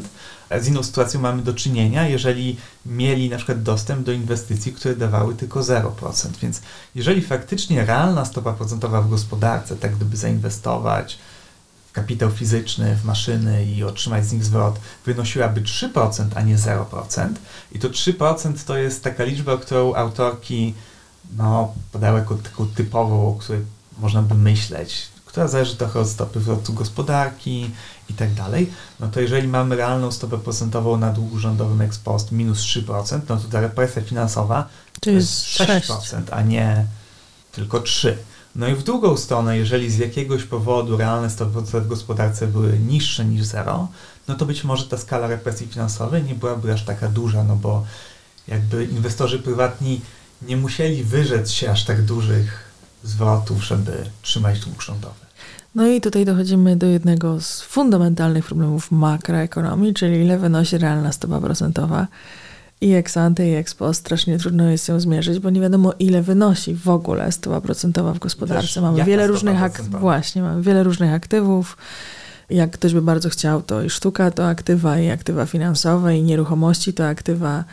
[SPEAKER 3] z inną sytuacją mamy do czynienia, jeżeli mieli na przykład dostęp do inwestycji, które dawały tylko 0%. Więc jeżeli faktycznie realna stopa procentowa w gospodarce, tak gdyby zainwestować w kapitał fizyczny, w maszyny i otrzymać z nich zwrot, wynosiłaby 3%, a nie 0%, i to 3% to jest taka liczba, którą autorki no, podały jako taką typową, o której można by myśleć, która zależy trochę od stopy wzrostu gospodarki i tak dalej, no to jeżeli mamy realną stopę procentową na długu rządowym ex post minus 3%, no to ta represja finansowa to jest 6%, a nie tylko 3%. No i w drugą stronę, jeżeli z jakiegoś powodu realne stopy procentowe w gospodarce były niższe niż zero, no to być może ta skala represji finansowej nie byłaby aż taka duża, no bo jakby inwestorzy prywatni nie musieli wyrzec się aż tak dużych zwrotów, żeby trzymać dług rządowy.
[SPEAKER 1] No i tutaj dochodzimy do jednego z fundamentalnych problemów makroekonomii, czyli ile wynosi realna stopa procentowa. i ex ante, i ex post. Strasznie trudno jest ją zmierzyć, bo nie wiadomo, ile wynosi w ogóle stopa procentowa w gospodarce.
[SPEAKER 3] Też
[SPEAKER 1] mamy wiele różnych ak- właśnie, mamy wiele różnych aktywów. Jak ktoś by bardzo chciał, to i sztuka to aktywa, i aktywa finansowe, i nieruchomości to aktywa.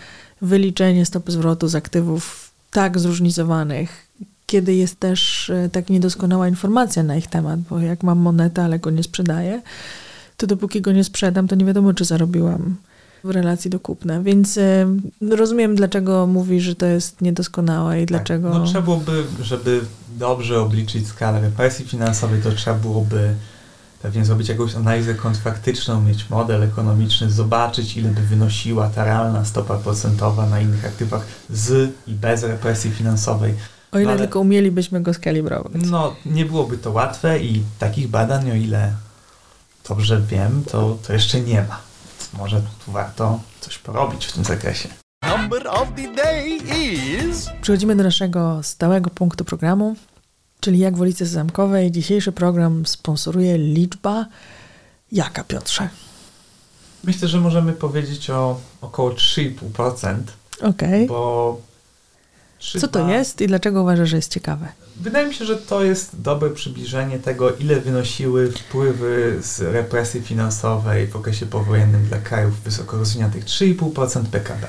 [SPEAKER 1] Wyliczenie stopy zwrotu z aktywów tak zróżnicowanych, kiedy jest też e, tak niedoskonała informacja na ich temat, bo jak mam monetę, ale go nie sprzedaję, to dopóki go nie sprzedam, to nie wiadomo, czy zarobiłam w relacji do kupna. Więc e, rozumiem, dlaczego mówi, że to jest niedoskonałe i dlaczego...
[SPEAKER 3] Tak, no trzeba byłoby, żeby dobrze obliczyć skalę represji finansowej, to trzeba byłoby pewnie zrobić jakąś analizę kontraktyczną, mieć model ekonomiczny, zobaczyć ile by wynosiła ta realna stopa procentowa na innych aktywach z i bez represji finansowej.
[SPEAKER 1] o ile
[SPEAKER 3] no ale-
[SPEAKER 1] tylko umielibyśmy go skalibrować.
[SPEAKER 3] No, nie byłoby to łatwe i takich badań, o ile dobrze wiem, to, to jeszcze nie ma. Więc może tu warto coś porobić w tym zakresie.
[SPEAKER 4] Number of the day is.
[SPEAKER 1] Przechodzimy do naszego stałego punktu programu, czyli jak w ulicy Zamkowej. Dzisiejszy program sponsoruje liczba jaka, Piotrze?
[SPEAKER 3] Myślę, że możemy powiedzieć o około 3,5%,
[SPEAKER 1] Okej.
[SPEAKER 3] bo...
[SPEAKER 1] Co to
[SPEAKER 3] 3,2
[SPEAKER 1] jest i dlaczego uważasz, że jest ciekawe?
[SPEAKER 3] Wydaje mi się, że to jest dobre przybliżenie tego, ile wynosiły wpływy z represji finansowej w okresie powojennym dla krajów wysoko rozwiniętych. 3,5% PKB.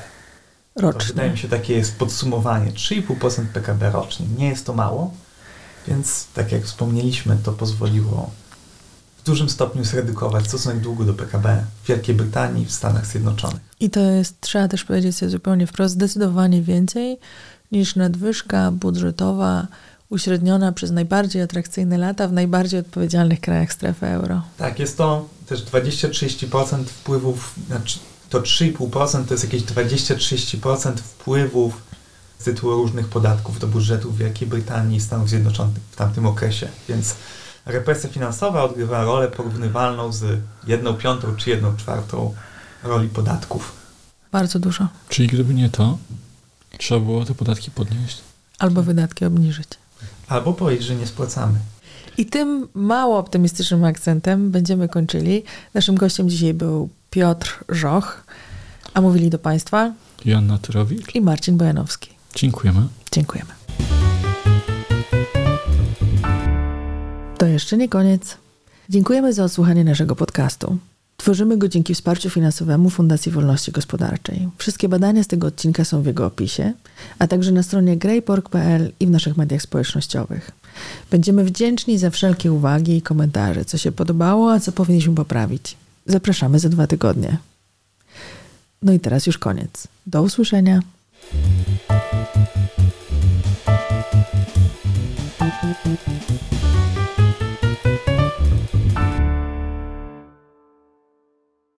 [SPEAKER 3] To wydaje
[SPEAKER 1] Rocznie.
[SPEAKER 3] mi się takie jest podsumowanie. 3,5% PKB rocznie. Nie jest to mało, więc tak jak wspomnieliśmy, to pozwoliło w dużym stopniu zredukować stosunek długu do PKB w Wielkiej Brytanii w Stanach Zjednoczonych.
[SPEAKER 1] I to jest, trzeba też powiedzieć sobie zupełnie wprost, zdecydowanie więcej niż nadwyżka budżetowa uśredniona przez najbardziej atrakcyjne lata w najbardziej odpowiedzialnych krajach strefy euro.
[SPEAKER 3] Tak, jest to też 20-30% wpływów, znaczy to 3,5% to jest jakieś 20-30% wpływów z tytułu różnych podatków do budżetów Wielkiej Brytanii i Stanów Zjednoczonych w tamtym okresie. Więc represja finansowa odgrywa rolę porównywalną z 1 piątą czy 1 czwartą roli podatków.
[SPEAKER 1] Bardzo dużo.
[SPEAKER 2] Czyli gdyby nie to, trzeba było te podatki podnieść.
[SPEAKER 1] Albo wydatki obniżyć.
[SPEAKER 3] Albo powiedzieć, że nie spłacamy.
[SPEAKER 1] I tym mało optymistycznym akcentem będziemy kończyli. Naszym gościem dzisiaj był Piotr Żoch, a mówili do Państwa
[SPEAKER 2] Joanna Tyrowicz,
[SPEAKER 1] i Marcin Bojanowski.
[SPEAKER 2] Dziękujemy.
[SPEAKER 1] Dziękujemy. To jeszcze nie koniec. Dziękujemy za odsłuchanie naszego podcastu. Tworzymy go dzięki wsparciu finansowemu Fundacji Wolności Gospodarczej. Wszystkie badania z tego odcinka są w jego opisie, a także na stronie greypork.pl i w naszych mediach społecznościowych. Będziemy wdzięczni za wszelkie uwagi i komentarze, co się podobało, a co powinniśmy poprawić. Zapraszamy za dwa tygodnie. No i teraz już koniec. Do usłyszenia. Thank you.